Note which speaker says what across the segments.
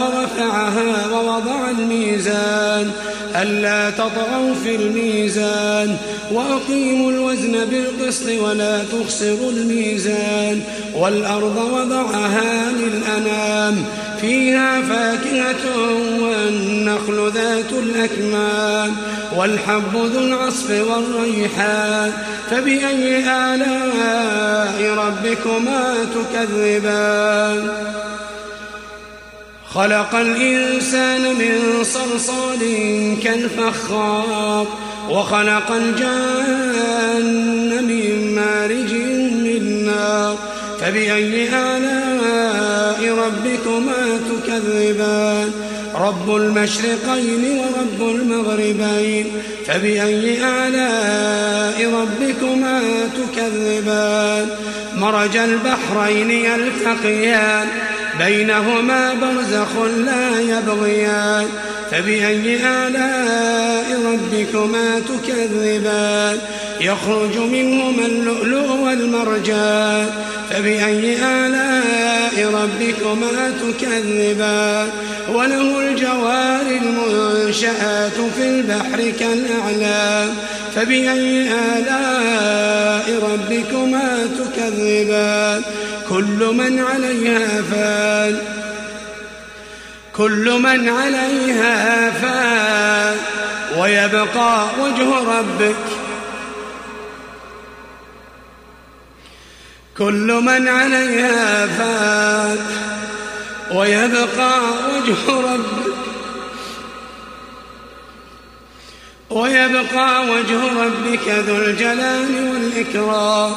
Speaker 1: رفعها ووضع الميزان ألا تطغوا في الميزان وأقيموا الوزن بالقسط ولا تخسروا الميزان والأرض وضعها للأنام فيها فاكهة والنخل ذات الأكمام والحب ذو العصف والريحان فبأي آلاء ربكما تكذبان خلق الإنسان من صلصال كالفخار وخلق الجان من مارج من نار فبأي آلاء ربكما تكذبان؟ رب المشرقين ورب المغربين فبأي آلاء ربكما تكذبان؟ مرج البحرين يلتقيان بينهما برزخ لا يبغيان فبأي آلاء ربكما تكذبان يخرج منهما اللؤلؤ والمرجان فبأي آلاء ربكما تكذبان وله الجوار المنشآت في البحر كالأعلام فبأي آلاء ربكما تكذبان كل من عليها فان. كل من عليها فان. ويبقى وجه ربك. كل من عليها فان. ويبقى وجه ربك. ويبقى وجه ربك ذو الجلال والإكرام.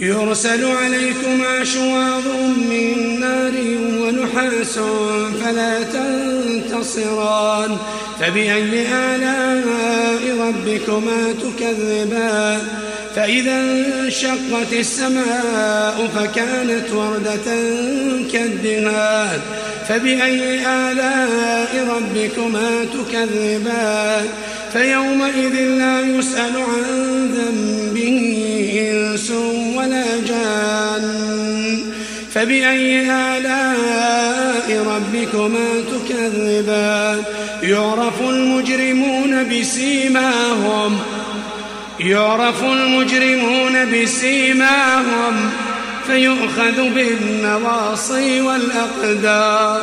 Speaker 1: يرسل عليكما شواظ من نار ونحاس فلا تنتصران فبأي آلاء ربكما تكذبان؟ فإذا انشقت السماء فكانت وردة كالدهان فبأي آلاء ربكما تكذبان؟ فيومئذ لا يسأل عن ذنبه إنس فبأي آلاء ربكما تكذبان؟ يعرف المجرمون بسيماهم. يعرف المجرمون بسيماهم. فيؤخذ بالنواصي والأقدام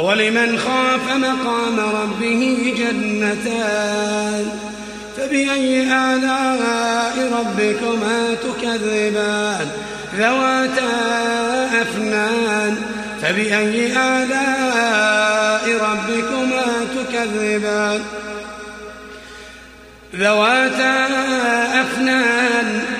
Speaker 1: ولمن خاف مقام ربه جنتان فبأي آلاء ربكما تكذبان؟ ذواتا أفنان فبأي آلاء ربكما تكذبان؟ ذواتا أفنان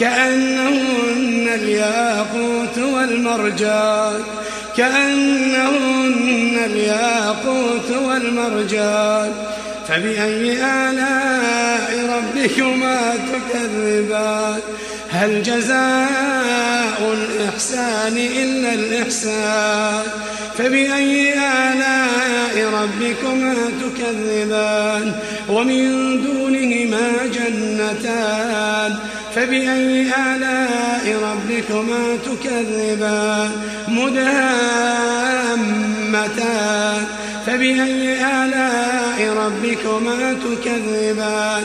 Speaker 1: كأنهن الياقوت والمرجان. كأنهن الياقوت والمرجان. فبأي آلاء ربكما تكذبان. هل جزاء الإحسان إلا الإحسان؟ فبأي آلاء ربكما تكذبان؟ ومن دونهما جنتان. فبأي آلاء ربكما تكذبان؟ مدهامتان فبأي آلاء ربكما تكذبان؟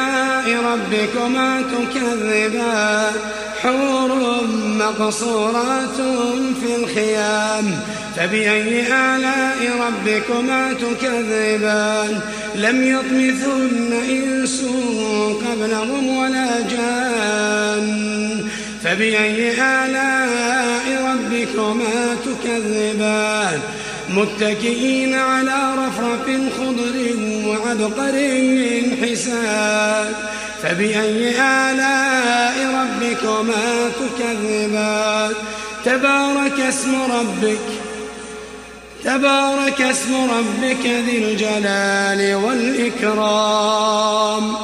Speaker 1: ربكما تكذبان حور مقصورات في الخيام. فبأي آلاء ربكما تكذبان؟ لم يطمثن إنس قبلهم ولا جان. فبأي آلاء ربكما تكذبان؟ متكئين على رفرف خضر وعبقر من حسان فبأي آلاء ربكما تكذبان؟ تبارك اسم ربك تبارك اسم ربك ذي الجلال والإكرام.